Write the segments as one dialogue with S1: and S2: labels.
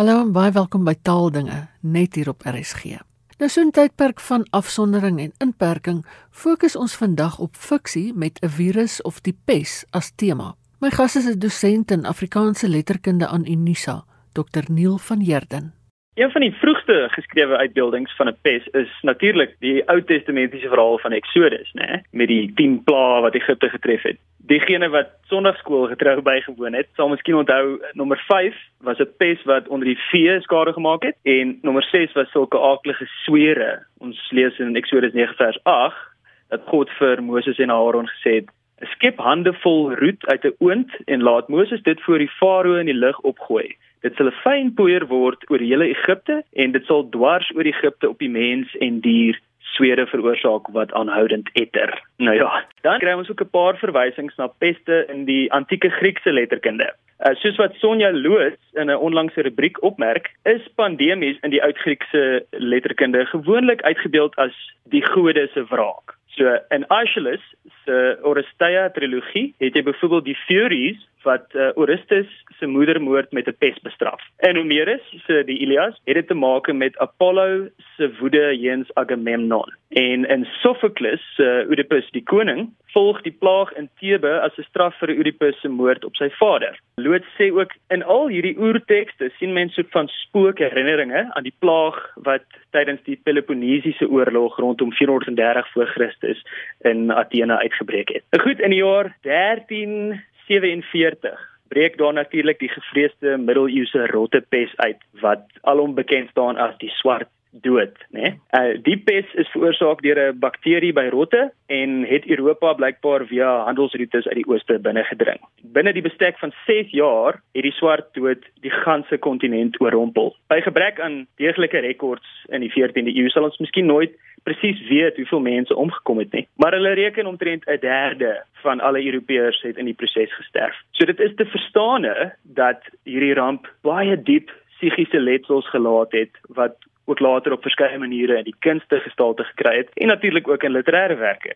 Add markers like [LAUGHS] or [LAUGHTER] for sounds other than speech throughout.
S1: Hallo en baie welkom by Taaldinge net hier op RSG. Nou so 'n tydperk van afsondering en inperking, fokus ons vandag op fiksie met 'n virus of die pes as tema. My gas is 'n dosent in Afrikaanse letterkunde aan Unisa, Dr Neil van Heerden.
S2: Een van die vroegste geskrewe uitbeeldings van 'n pes is natuurlik die Ou Testamentiese verhaal van Exodus, né, met die 10 plaae wat Egipte getref het. Diegene wat Sondagskool getrou bygewoon het, sal miskien onthou nommer 5 was 'n pes wat onder die vee skade gemaak het en nommer 6 was sulke aaklige swere. Ons lees in Exodus 9 vers 8 dat God vir Moses en Aaron gesê het: "Skep hande vol roet uit 'n oond en laat Moses dit voor die farao in die lug opgooi." Dit sal 'n fyn poeier word oor hele Egipte en dit sal dwars oor Egipte op die mens en dier swere veroorsaak wat aanhoudend etter. Nou ja, dan kry ons ook 'n paar verwysings na peste in die antieke Griekse letterkunde. Uh, soos wat Sonja Loos in 'n onlangse rubriek opmerk, is pandemies in die oud-Griekse letterkunde gewoonlik uitgebeeld as die gode se wraak. So in Aeschylus se Oresteia trilogie het jy byvoorbeeld die Furies wat uh, Orestes se moedermoord met 'n pes bestraf. En Homerus se die Ilias het dit te maak met Apollo se woede teens Agamemnon. En in Sophocles se uh, Oedipus die koning volg die plaag in Thebe as 'n straf vir Oedipus se moord op sy vader. Loods sê ook in al hierdie oertekste sien mense soort van spookherinneringe aan die plaag wat tydens die Peloponnesiese oorlog rondom 430 voor Christus in Athene uitgebreek het. Nou goed, in die jaar 13 47 breek daar natuurlik die gevreesde middeleeuse rottepes uit wat alom bekend staan as die swart dood, né? Nee? Uh die pes is veroorsaak deur 'n bakterie by rotte en het Europa blykbaar via handelsroetes uit die ooste binne gedring. Binne die bestek van 6 jaar het die swart dood die ganse kontinent oorrompel. By gebrek aan deeglike rekords in die 14de eeu sal ons miskien nooit presies weet hoeveel mense omgekom het nie, maar hulle reken omtrent 'n derde van alle Europeërs het in die proses gesterf. So dit is te verstaane dat hierdie ramp baie diep psigiese letsels gelaat het wat ook later op verskeie maniere in die kunste gestalte gekry het en natuurlik ook in literêrewerke.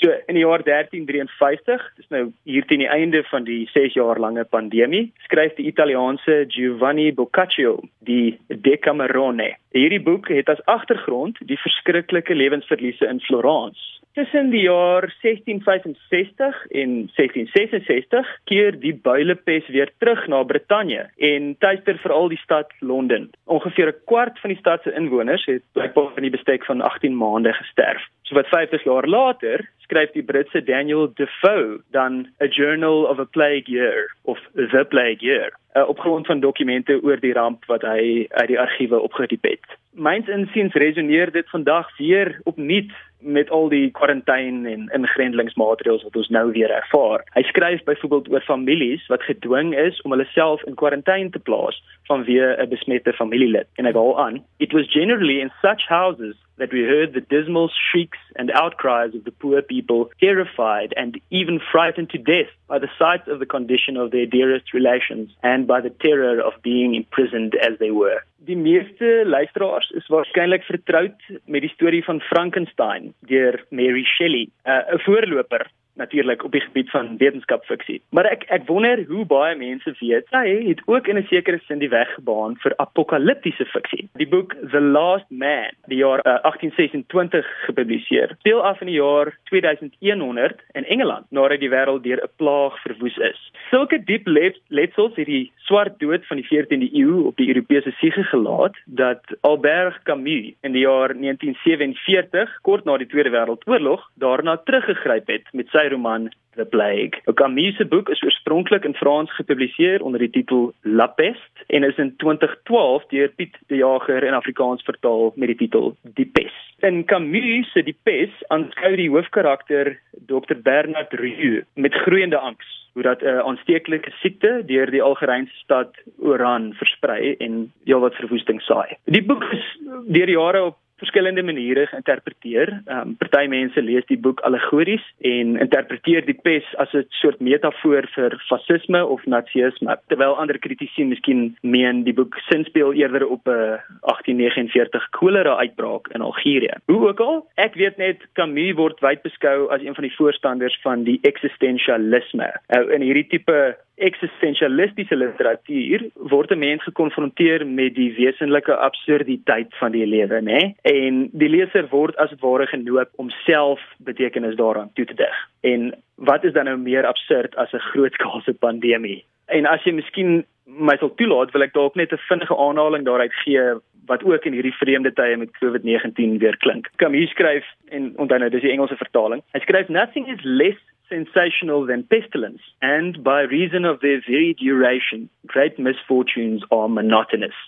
S2: So in die jaar 1353, dis nou hier teen die einde van die 6 jaar lange pandemie, skryf die Italiaanse Giovanni Boccaccio die Decamerone. Hierdie boek het as agtergrond die verskriklike lewensverliese in Florence Tussen die jaar 1665 en 1666 keer die builepes weer terug na Brittanje en tuister veral die stad Londen. Ongeveer 'n kwart van die stad se inwoners het blykbaar in die bestek van 18 maande gesterf. So wat 50 jaar later skryf die Britse Daniel Defoe dan A Journal of a Plague Year of The Plague Year uh, op grond van dokumente oor die ramp wat hy uit die argiewe opgediep het. Myns insiens resoneer dit vandag weer opnuut met al die kwarantyne en ingrendelingsmaatreëls wat ons nou weer ervaar. Hy skryf byvoorbeeld oor families wat gedwing is om hulle self in kwarantyne te plaas vanweë 'n besmette familielid. En hy gou aan, it was generally in such houses that we heard the dismal shrieks and outcries of the poor people, terrified and even frightened to death by the sight of the condition of their dearest relations and by the terror of being imprisoned as they were. Die meeste luisteraars is waarskynlik vertroud met die storie van Frankenstein deur Mary Shelley, uh, 'n voorloper natuurlik op die gebied van wetenskapfiksie. Maar ek ek wonder hoe baie mense weet sy het ook in 'n sekere sin die weg gebaan vir apokaliptiese fiksie. Die boek The Last Man, die jaar uh, 1826 gepubliseer, speel af in die jaar 2100 in Engeland nadat die wêreld deur 'n plaag verwoes is. Sulke diep letsels het die swart dood van die 14de eeu op die Europese siege gelaat dat Albert Camus in die jaar 1947 kort na die Tweede Wêreldoorlog daarna teruggegryp het met sy roman The Plague. Camus se boek is oorspronklik in Frans gepubliseer onder die titel La Peste en is in 2012 deur Piet De Jager in Afrikaans vertaal met die titel Die Pest. In Camus se Die Pest aanskou die hoofkarakter Dr Bernard Rieu met groeiende angs hoe dat 'n uh, aansteeklike siekte deur die Algerynse stad Oran versprei en heelwat verwoesting saai. Die boek is deur jare op verskillende maniere geïnterpreteer. Ehm um, party mense lees die boek allegories en interpreteer die pes as 'n soort metafoor vir fasisme of nazisme, terwyl ander kritici miskien meen die boek sinspeel eerder op 'n 1849 kolera uitbraak in Algerië. Hoe ook al, ek weet net Camus word wyd beskou as een van die voorstanders van die existentialisme. Nou in hierdie tipe existentialistiese literatuur word 'n mens gekonfronteer met die wesenlike absurditeit van die lewe, né? En die leser word as dit ware genoop om self betekenis daaraan toe te dig. En wat is dan nou meer absurd as 'n grootkaalse pandemie? En as jy miskien my sal toelaat, wil ek dalk net 'n vinnige aanhaling daaruit gee wat ook in hierdie vreemde tye met COVID-19 weer klink. Camus skryf en onthou nou dis die Engelse vertaling. Hy skryf nothing is less sensational than pestilence, and by reason of their very duration, great misfortunes are monotonous.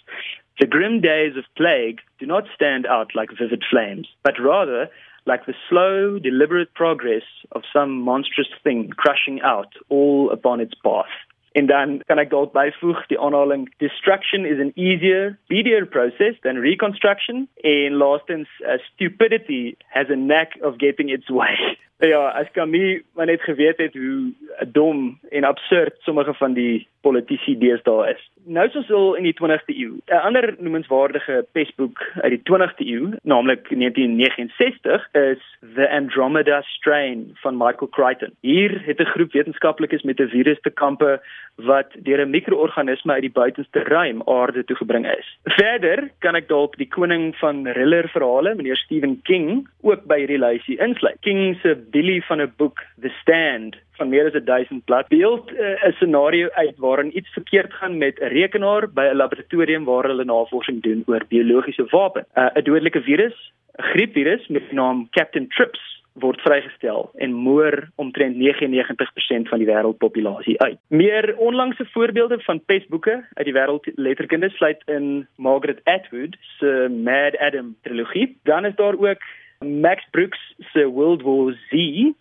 S2: The grim days of plague do not stand out like vivid flames, but rather like the slow, deliberate progress of some monstrous thing crushing out all upon its path. En dan kan ek dalk byvoeg die aanhaling destruction is an easier, speedier process than reconstruction and lastens uh, stupidity has a knack of getting its way. Ja, as Camille maar net geweet het hoe dom en absurd sommige van die politici deesdae is. Nou is ons al in die 20ste eeu. 'n Ander noemenswaardige pesboek uit die 20ste eeu, naamlik 1969, is The Andromeda Strain van Michael Crichton. Hier het 'n groep wetenskaplikes met 'n virus te kampe wat deur 'n mikroorganisme uit die buitenste ruim aarde toe gebring is. Verder kan ek dalk die koning van thriller verhale, meneer Stephen King, ook by hierdie lysie insluit. King se Billy van 'n boek The Stand van meer as 1000 blad beeld eh, 'n uh, scenario uit waarin iets verkeerd gaan met 'n rekenaar by 'n laboratorium waar hulle navorsing doen oor biologiese wapens. Uh, 'n Dodelike virus, 'n griepvirus met die naam Captain Trips word vrygestel en moer omtrent 99% van die wêreldpopulasie uit. Meer onlangse voorbeelde van pestboeke uit die wêreldletterkunde sluit in Margaret Atwood se Mad Adam trilogie. Dan is daar ook Max Brooks se World War Z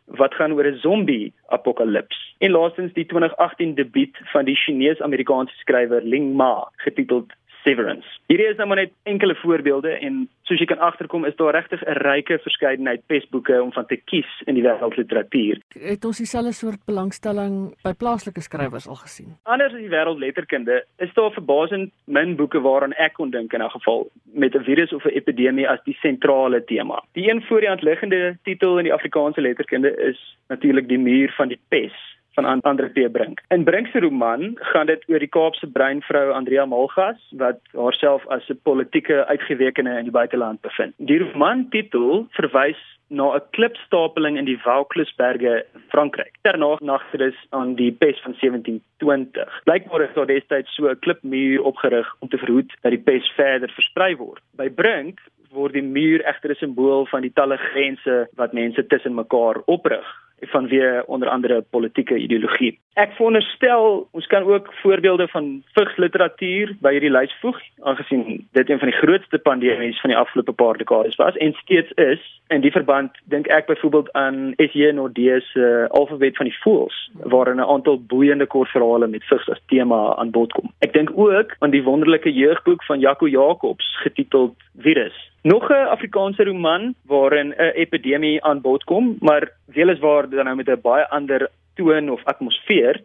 S2: wat gaan oor 'n zombie apokalips. En laastens die 2018 debuut van die Chinese-Amerikaanse skrywer Ling Ma getiteld Severance. Hierdie is nou maar net enkele voorbeelde en soos jy kan agterkom is daar regtig 'n ryke verskeidenheid pesboeke om van te kies in die wêreldliteratuur.
S1: Het ons dieselfde soort belangstelling by plaaslike skrywers al gesien?
S2: Anders as die wêreldletterkunde is daar verbasend min boeke waaraan ek kon dink in 'n geval met 'n virus of 'n epidemie as die sentrale tema. Die een voor die hand liggende titel in die Afrikaanse letterkunde is natuurlik Die muur van die pes van Andre P Brink. In Brink se roman gaan dit oor die Kaapse breinvrou Andrea Malgas wat haarself as 'n politieke uitgewekene in die buiteland bevind. Die roman titel verwys na 'n klipstapeling in die Vauclusberge, Frankryk. Daarna nagterus aan die pes van 1720. Blykbaar is daar destyds so 'n klipmuur opgerig om te verhoed dat die pes verder versprei word. By Brink word die muur egter 'n simbool van die talle grense wat mense tussen mekaar oprig vanweë onder andere politieke ideologie. Ek veronderstel ons kan ook voorbeelde van vigsliteratuur by hierdie lys voeg, aangesien dit een van die grootste pandemies van die afgelope paar dekades was en steeds is. In die verband dink ek byvoorbeeld aan S.J. Nordee se uh, Alfabet van die Voëls, waarin 'n aantal boeiende kortverhale met vigs as tema aan bod kom. Ek dink ook aan die wonderlike jeugboek van Jaco Jacobs getiteld Virus Nog 'n Afrikaanse roman waarin 'n epidemie aan bod kom, maar weliswaar dan nou met 'n baie ander toon of atmosfeer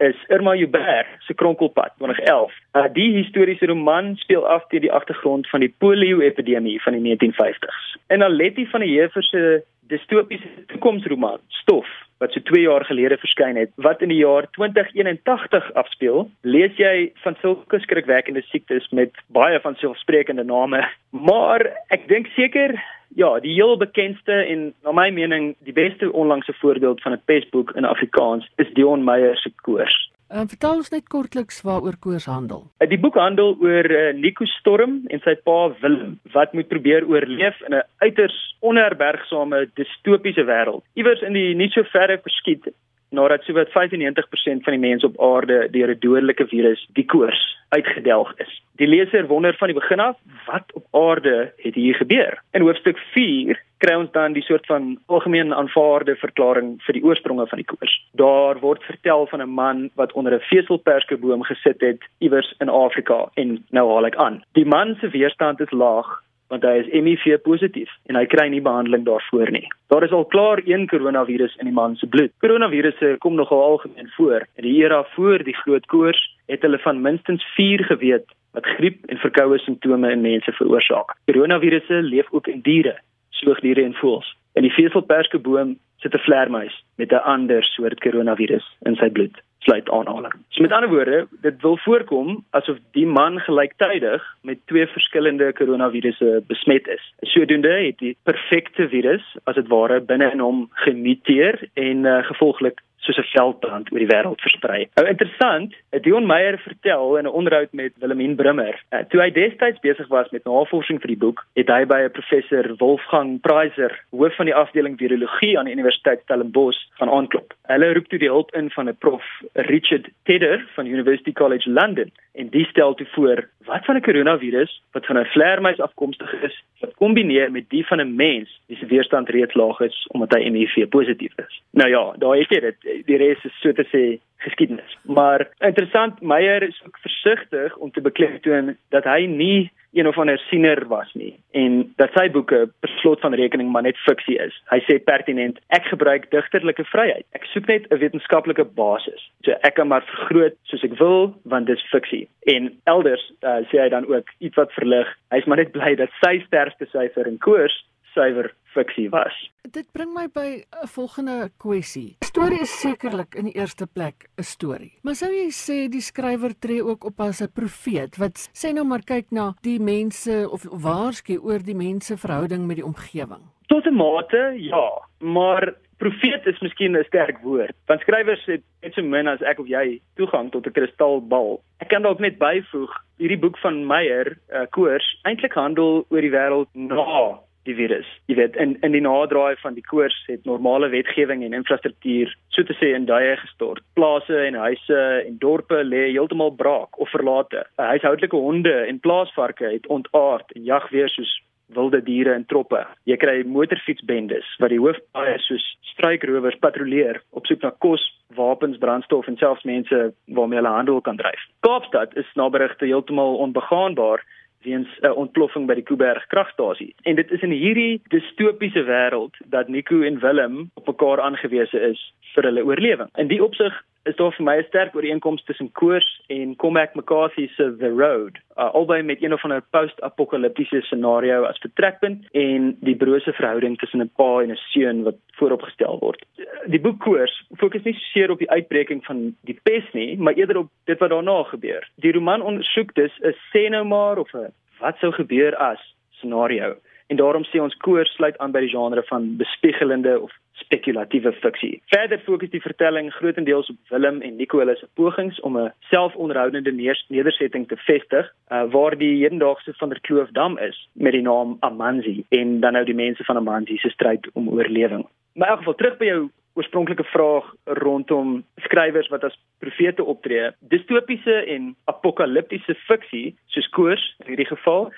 S2: is Irma Joubert se Kronkelpad 2011. Uh, die historiese roman speel af teen die agtergrond van die polio-epidemie van die 1950s. En Aletti van die Heever se distopiese toekomsroman Stof wat so 2 jaar gelede verskyn het wat in die jaar 2081 afspeel, lees jy van sulke skrikwekkende siektes met baie van selfsprekende name. Maar ek dink seker ja, die heel bekendste en na my mening die beste onlangse voorbeeld van 'n pesboek in Afrikaans is Dion Meyer se Koors.
S1: En vertel ons net kortliks waaroor Koors handel.
S2: Uh, die boek handel oor uh, Nico Storm en sy pa Willem wat moet probeer oorleef in 'n uiters onherbergsame distopiese wêreld. Iewers in die nie so verre verskiet nadat sowat 95% van die mense op aarde deur 'n dodelike virus, die koors, uitgedelg is. Die leser wonder van die begin af, wat op aarde het hier gebeur? In hoofstuk 4 kry ons dan die soort van algemeen aanvaarde verklaring vir die oorspronge van die koors. Daar word vertel van 'n man wat onder 'n veselperskeboom gesit het iewers in Afrika en nou haal ek aan. Die man se weerstand is laag want hy is HIV positief en hy kry nie behandeling daarvoor nie. Daar is al klaar een koronavirus in die man se bloed. Koronavirusse kom nogal algemeen voor. In die era voor die groot koors het hulle van minstens 4 geweet wat griep en verkoue simptome in mense veroorsaak. Koronavirusse leef ook in diere, soogdiere en voëls. In die veselperskeboom sit 'n vleermuis met 'n ander soort koronavirus in sy bloed. Sluit aanhaling. So met ander woorde, dit wil voorkom asof die man gelyktydig met twee verskillende koronavirusse besmet is. Sodoende het die perfekte virus as dit ware binne in hom gemuteer en uh, gevolglik soos 'n veldbrand oor die wêreld versprei. Nou interessant, Dion Meyer vertel in 'n onderhoud met Wilhelmine Brummer, uh, toe hy destyds besig was met navorsing vir die boek, het hy by 'n professor Wolfgang Preiser, hoof van die afdeling virologie aan die Universiteit Stellenbosch, gaan aanklop. Hulle roep toe die hulp in van 'n prof Richard Tedder van University College London en die stel toe voor wat van 'n koronavirus wat van 'n vleermuis afkomstig is, wat kombineer met die van 'n mens wie se weerstand reeds laag is omdat hy HIV positief is. Nou ja, daar het jy dit die res is so te sê geskiedenis. Maar interessant, Meyer is ook versigtig om te beklemtoon dat hy nie een of ander siener was nie en dat sy boeke per slot van rekening maar net fiksie is. Hy sê pertinent, ek gebruik digterlike vryheid. Ek soek net 'n wetenskaplike basis. So ek kan maar vergroot soos ek wil want dis fiksie. En elders uh, sê hy dan ook iets wat verlig. Hy's maar net bly dat sy sterkste syfer in koers suiwer fiksie was.
S1: Dit bring my by 'n volgende kwessie. Storie is sekerlik in die eerste plek 'n storie. Maar sou jy sê die skrywer tree ook op as 'n profeet wat sê nou maar kyk na die mense of waarsku oor die mense verhouding met die omgewing?
S2: Tot 'n mate, ja, maar profeet is miskien 'n sterk woord. Want skrywers het net so min as ek of jy toegang tot 'n kristalbal. Ek kan dalk net byvoeg, hierdie boek van Meyer, uh, Koors, eintlik handel oor die wêreld na die virus. Jy weet in in die naderdraai van die koors het normale wetgewing en infrastruktuur so te sê in duie gestort. Plase en huise en dorpe lê heeltemal braak of verlate. Huishoudelike honde en plaasvarke het ontaard en jag weer soos wilde diere in troppe. Jy kry motorfietsbendes wat die hoofpaaie soos struikrowers patrolleer op soek na kos, wapens, brandstof en selfs mense waarmee hulle handel kan dryf. Kaapstad is na berigte heeltemal onbegaanbaar weens 'n ontploffing by die Kuiberg kragstasie. En dit is in hierdie distopiese wêreld dat Nico en Willem op mekaar aangewese is vir hulle oorlewing. In die opsig is daar vir my 'n sterk ooreenkoms tussen Koors en Cormac McCarthy se The Road, uh, albei met een of ander post-apokaliptiese scenario as vertrekpunt en die brose verhouding tussen 'n pa en 'n seun wat vooropgestel word. Die boek Koors fokus nie seer op die uitbreking van die pes nie, maar eerder op dit wat daarna gebeur. Die roman ondersoek dus 'n sê nou maar of 'n wat sou gebeur as scenario. En daarom sê ons Koors sluit aan by die genre van bespiegelende of spekulatiewe fiksie. Verder fokus die vertelling grootendeels op Willem en Nico hulle se pogings om 'n selfonderhoudende nedersetting te vestig, uh, waar die hedendaagse van der Kloofdam is met die naam Amanzi en dan nou die mense van Amanzi se stryd om oorlewing. Maar in elk geval terug by jou oorspronklike vraag rondom skrywers wat as profete optree. Distopiese en apokaliptiese fiksie, soos Koors in hierdie geval,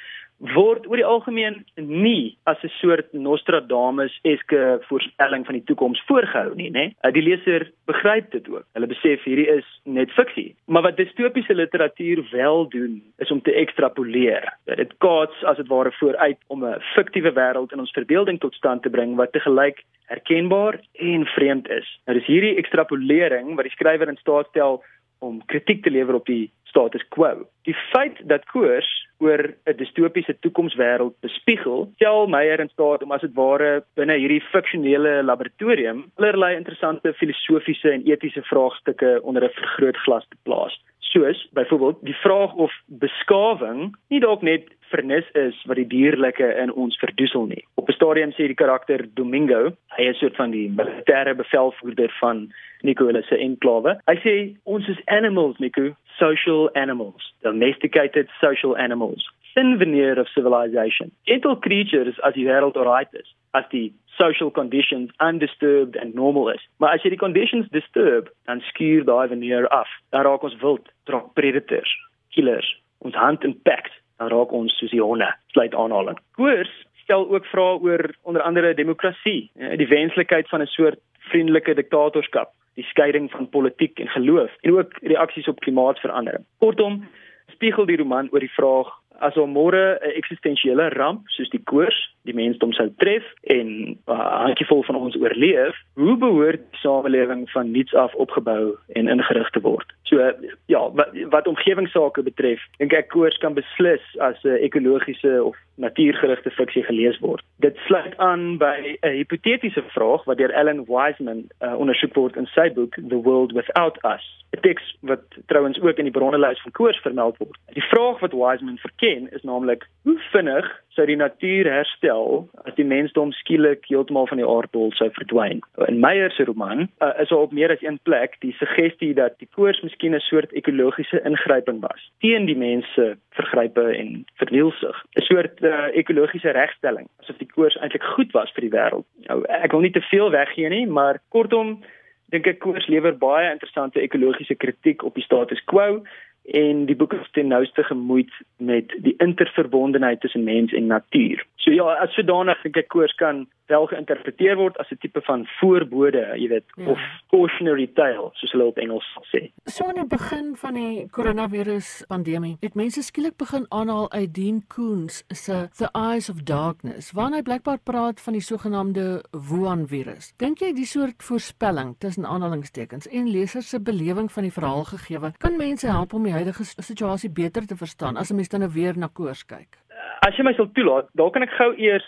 S2: word oor die algemeen nie as 'n soort Nostradamus-eske voorspelling van die toekoms voorgehou nie, né? Nee? Die leser begryp dit ook. Hulle besef hierdie is net fiksie. Maar wat distopiese literatuur wel doen, is om te ekstrapoleer. Dit kaats as dit ware vooruit om 'n fiktiewe wêreld in ons verbeelding tot stand te bring wat te gelyk herkenbaar en vreemd is. Nou dis hierdie ekstrapolering wat die skrywer in staat stel om kritiek te lewer op die status quo. Die feit dat koers oor 'n distopiese toekomswêreld bespiegel, stel Meyer in staat om as dit ware binne hierdie fiksionele laboratorium allerlei interessante filosofiese en etiese vraagstukke onder 'n vergrootglas te plaas. Soos byvoorbeeld die vraag of beskawing nie dalk net vernis is wat die dierlike in ons verdoesel nie. Op 'n stadium sê die karakter Domingo, hy is soort van die militêre bevelvoerder van Nico hulle se enklawe. Hy sê ons is animals, Nico, social animals, domesticated social animals. Thin veneer of civilization. Gentle creatures as die wêreld alright is, as die social conditions undisturbed and normal is. Maar as jy die conditions disturb, dan skuur daai veneer af. Dan raak ons wild, trok predators, killers. Ons hand in packs dan raak ons soos die honde sluit aanhaling. Koers stel ook vrae oor onder andere demokrasie, eh, die wenslikheid van 'n soort vriendelike diktatorskap, die skeiding van politiek en geloof en ook reaksies op klimaatsverandering. Kortom, spiegel die roman oor die vraag as daar môre 'n eksistensiële ramp soos die koors die mensdom sou tref en 'n uh, handjievol van ons oorleef, hoe behoort die samelewing van niets af opgebou en ingerig te word? So ja, wat, wat omgewingsake betref, dink ek koors kan beslis as 'n ekologiese of natuurgerigte fiksie gelees word. Dit sluit aan by 'n hipotetiese vraag wat deur Ellen Wiseman uh, ondersoek word in sy boek The World Without Us. 'n Teks wat trouens ook in die bronnelys van koors vermeld word. Die vraag wat Wiseman verken is naamlik hoe vinnig sou die natuur herstel as die mensdom skielik heeltemal van die aardbol sou verdwyn. In Meyer se roman uh, is daar op meer as een plek die suggestie dat die koors miskien 'n soort ekologiese ingryping was teen die mense vergrype en vernielsig. 'n Soort uh, ekologiese regstelling asof die koors eintlik goed was vir die wêreld. Nou ek wil nie te veel weggee nie, maar kortom dink ek koors lewer baie interessante ekologiese kritiek op die status quo en die boek is ten nouste gemoeid met die interverbondenheid tussen mens en natuur. So ja, as sodanig ek koers kan wel geïnterpreteer word as 'n tipe van voorbode, jy weet, ja. of cautionary tale, soos hulle op Engels sê.
S1: So aan die begin van die koronavirus pandemie, het mense skielik begin aanhaal uit Dean Koons se The Eyes of Darkness, waarin hy blykbaar praat van die sogenaamde Wuhan virus. Dink jy die soort voorspelling tussen aanhalingstekens en lesers se belewing van die verhaal gegee kan mense help om die huidige situasie beter te verstaan as 'n mens dan nou weer na koers kyk?
S2: As jy my sal toelaat, dalk kan ek gou eers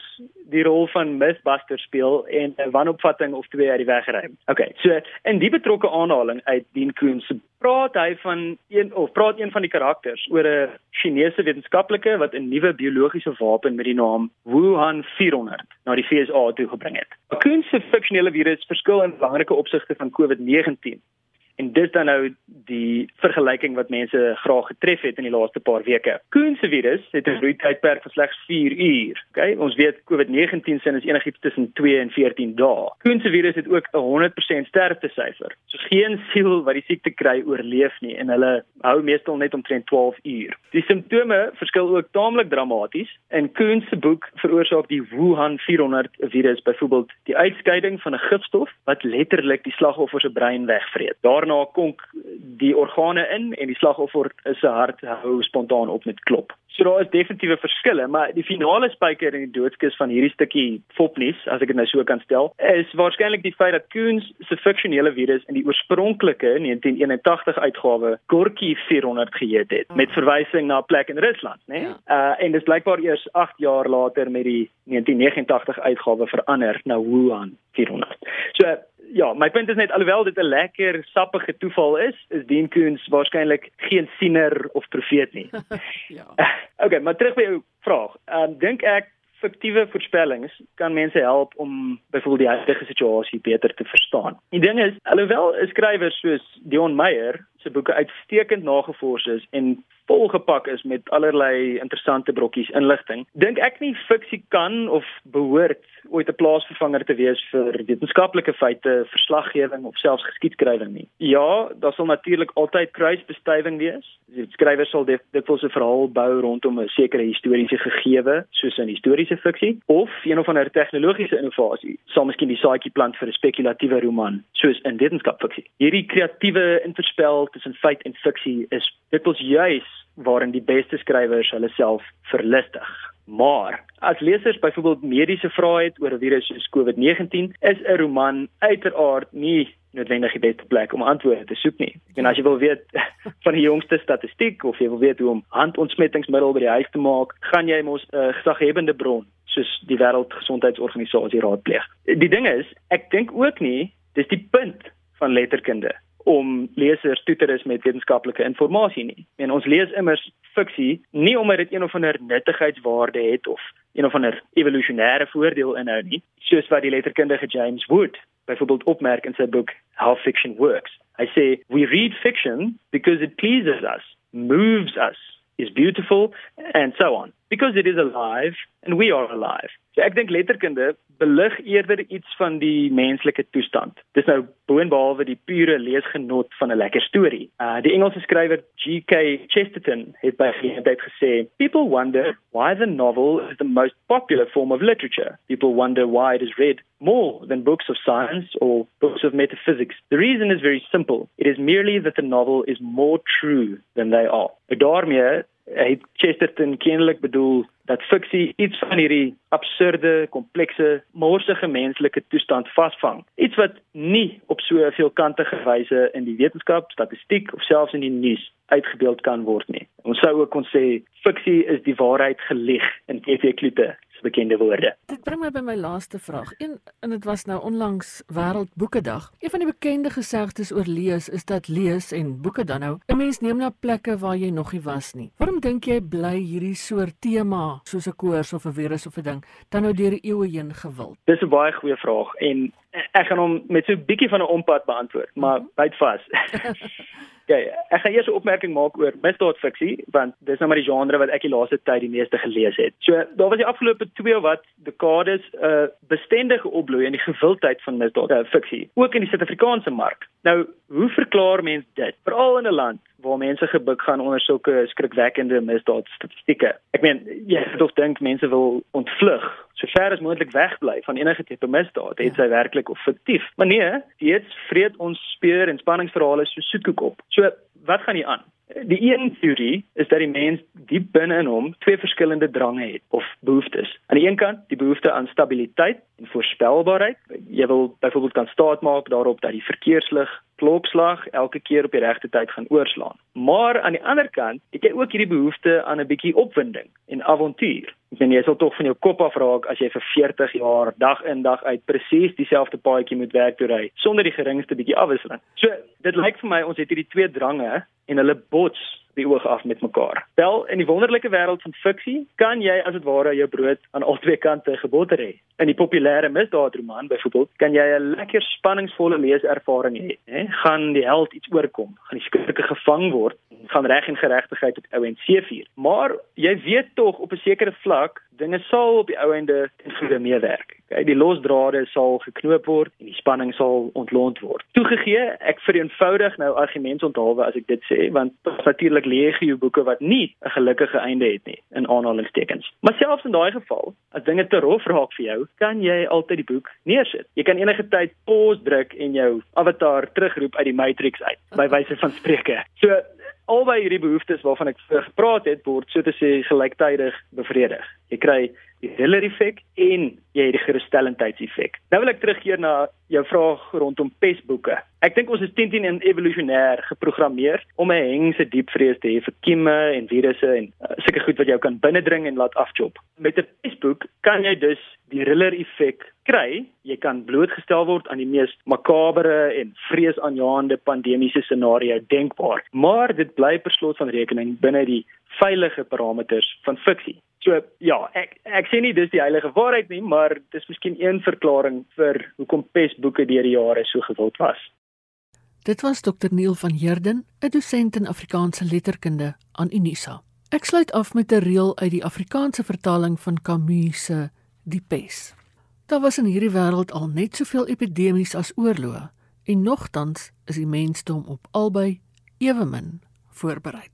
S2: die rol van Mythbuster speel en 'n wanopvatting of twee uit die weg ry. Okay, so in die betrokke aanhaling uit Dean Koons praat hy van een of praat een van die karakters oor 'n Chinese wetenskaplike wat 'n nuwe biologiese wapen met die naam Wuhan 400 na die VSA toe gebring het. Koons se fiksionele virus verskil in belangrike opsigte van COVID-19 En dis dan nou die vergelyking wat mense graag getref het in die laaste paar weke. Koen se virus het 'n roeitydperk van slegs 4 uur. Okay, ons weet COVID-19 sin is enigiets tussen 2 en 14 dae. Koen se virus het ook 'n 100% sterfte syfer. So geen siel wat die siekte kry oorleef nie en hulle hou meestal net omtrent 12 uur. Die simptome verskil ook taamlik dramaties. In Koen se boek veroorsaak die Wuhan 400 virus byvoorbeeld die uitskeiding van 'n gifstof wat letterlik die slagoffer se brein wegvreet. Daar daarna konk die organe in en die slagoffer se hart hou spontaan op met klop. So daar is definitiewe verskille, maar die finale spyker in die doodskus van hierdie stukkie fopnuus, as ek dit nou so kan stel, is waarskynlik die feit dat Koons se fiksionele virus in die oorspronklike 1981 uitgawe Gorky 400 geheet het met verwysing na 'n plek in Rusland, né? Nee? Ja. Uh en dis blykbaar eers 8 jaar later met die 1989 uitgawe verander na Wuhan 400. So ja, my punt is net alhoewel dit 'n lekker sappige toeval is, is Dean Koons waarskynlik geen siener of profeet nie. [LAUGHS] [LAUGHS] ja. Okay, maar terug by jou vraag. Ehm um, dink ek fiktiewe voorspellings kan mense help om byvoorbeeld die huidige situasie beter te verstaan. Die ding is, alhoewel 'n skrywer soos Dion Meyer se boeke uitstekend nagevors is en volgepak is met allerlei interessante brokkies inligting. Dink ek nie fiksie kan of behoort ooit 'n plaasvervanger te wees vir wetenskaplike feite, verslaggewing of selfs geskiedskrywing nie. Ja, daar sal natuurlik altyd kruisbestuiving wees. Die skrywer sal dit wil 'n verhaal bou rondom 'n sekere historiese gegewe, soos in historiese fiksie, of een of ander tegnologiese innovasie. Sal miskien die saadjie plant vir 'n spekulatiewe roman, soos in wetenskapfiksie. Hierdie kreatiewe interspel tussen feit en fiksie is dit ons juis waarin die beste skrywers hulle self verlustig. Maar as lesers byvoorbeeld mediese vrae het oor 'n virus soos COVID-19, is 'n roman uiteraard nie noodwendig die beste plek om antwoorde te soek nie. En as jy wil weet [LAUGHS] van die jongste statistiek of jy wil weet hoe om handontsmettingsmiddel by die huis te maak, gaan jy mos 'n uh, gesaghebende bron soos die Wêreldgesondheidsorganisasie raadpleeg. Die ding is, ek dink ook nie dis die punt van letterkunde om lesers toe te rus met wetenskaplike inligting nie. En ons lees immers fiksie nie omdat dit een of ander nuttigheidswaarde het of een of ander evolusionêre voordeel inhou nie, soos wat die letterkundige James Wood byvoorbeeld opmerk in sy boek How Fiction Works. Hy sê we read fiction because it pleases us, moves us, is beautiful and so on because it is alive and we are alive. So ek dink letterkunde belig eerder iets van die menslike toestand. Dis nou boonbehalwe die pure leesgenot van 'n lekker storie. Uh die Engelse skrywer G.K. Chesterton het by geleentheid gesê, "People wonder why the novel is the most popular form of literature. People wonder why it is read more than books of science or books of metaphysics. The reason is very simple. It is merely that the novel is more true than they are." Daarmee het Chesterton kennelik bedoel dat fiksie iets van hierdie absurde, komplekse, morsige menslike toestand vasvang. Iets wat nie op so veelkantige wyse in die wetenskap, statistiek of selfs in die nuus uitgebeeld kan word nie. Ons sou ook kon sê fiksie is die waarheid gelieg in TV Klute bekende woorde.
S1: Dit bring my by my laaste vraag. Een en dit was nou onlangs Wêreldboekedag. Een van die bekende gesegdes oor lees is dat lees en boeke dan nou 'n mens neem na plekke waar jy nog nie was nie. Waarom dink jy bly hierdie soort tema soos 'n koors of 'n virus of 'n ding dan nou deur die eeue heen gewild?
S2: Dis 'n baie goeie vraag en ek gaan hom met so 'n bietjie van 'n ompad beantwoord, maar mhm. byt vas. [LAUGHS] Ja, ek gaan eers 'n opmerking maak oor misdaadfiksie want dis nou maar die genre wat ek die laaste tyd die meeste gelees het. So, daar was die afgelope 2 wat dekades 'n uh, bestendige opbloei in die gewildheid van misdaadfiksie, ook in die Suid-Afrikaanse mark. Nou, hoe verklaar mens dit? Veral in 'n land waar mense gebuk gaan onder sulke skrikwekkende misdaadstatistieke. Ek meen, jy het of dink mense wil ontvlug, so ver as moontlik wegbly van enige tipe misdaad, het ja. sy werklik of fiktief. Maar nee, dit vreet ons speer en spanningsverhale so soetkoek op. So, wat gaan hier aan? Die een teorie is dat die mens diep binne in hom twee verskillende drange het of behoeftes. Aan die een kant die behoefte aan stabiliteit en voorspelbaarheid. Jy wil byvoorbeeld kan staatmaak daarop dat die verkeerslig klokslag elke keer op die regte tyd gaan oorslaan. Maar aan die ander kant het jy ook hierdie behoefte aan 'n bietjie opwinding en avontuur. Ek meen jy sal tog van jou kop af raak as jy vir 40 jaar dag in dag uit presies dieselfde paadjie moet werk toe ry sonder die geringste bietjie afwisseling. So, dit lyk vir my ons het hierdie twee drange en hulle bots die oog af met mekaar. Wel, in die wonderlike wêreld van fiksie kan jy as dit ware jou brood aan al twee kante geboter hê. In die populêre misdaadroman byvoorbeeld, kan jy 'n lekker spanningsvolle leeservaring hê, hè? Gaan die held iets oorkom, gaan die skurke gevang word, gaan reg en geregtigheid op ou en seevier. Maar jy weet tog op 'n sekere vlak dinge sal op die ou ende ten goeie meewerk. Okay, die losdrade sal geknoop word en die spanning sal ontlont word. Toegegee, ek vereenvoudig nou argumentonthaalwe as ek dit sê, want natuurlik legio boeke wat nie 'n gelukkige einde het nie in aanhalingstekens. Maar selfs in daai geval, as dinge te rof raak vir jou, kan jy altyd die boek neersit. Jy kan enige tyd pause druk en jou avatar terugroep uit die matrix uit, by wyse van spreke. So albei hierdie behoeftes waarvan ek gepraat het word so te sê gelyktydig bevredig. Jy kry die Hiller effek en jy het die gerusstellendheidseffek. Nou wil ek terugkeer na jou vraag rondom pesboeke. Ek dink ons is teen teen evolusionêr geprogrammeer om 'n hengse diepvrees te hê vir kieme en virusse en uh, sulke goed wat jou kan binnendring en laat afchop. Met 'n pesboek kan jy dus die Hiller effek kry. Jy kan blootgestel word aan die mees makabere en vreesaanjaende pandemiese scenario denkbaar. Maar dit bly per slot van rekening binne die veilige parameters van fiksie. So ja, ek ek sê nie dis die heilige waarheid nie, maar dis miskien een verklaring vir hoekom pesboeke deur die jare so gewild was.
S1: Dit was Dr Neil van Heerden, 'n dosent in Afrikaanse letterkunde aan Unisa. Ek sluit af met 'n reël uit die Afrikaanse vertaling van Camus se Die Pes. Daar was in hierdie wêreld al net soveel epidemies as oorloë en nogtans is die mensdom op albei ewe min voorberei.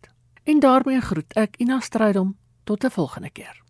S1: En daarmee groet ek Ina Strydom tot 'n volgende keer.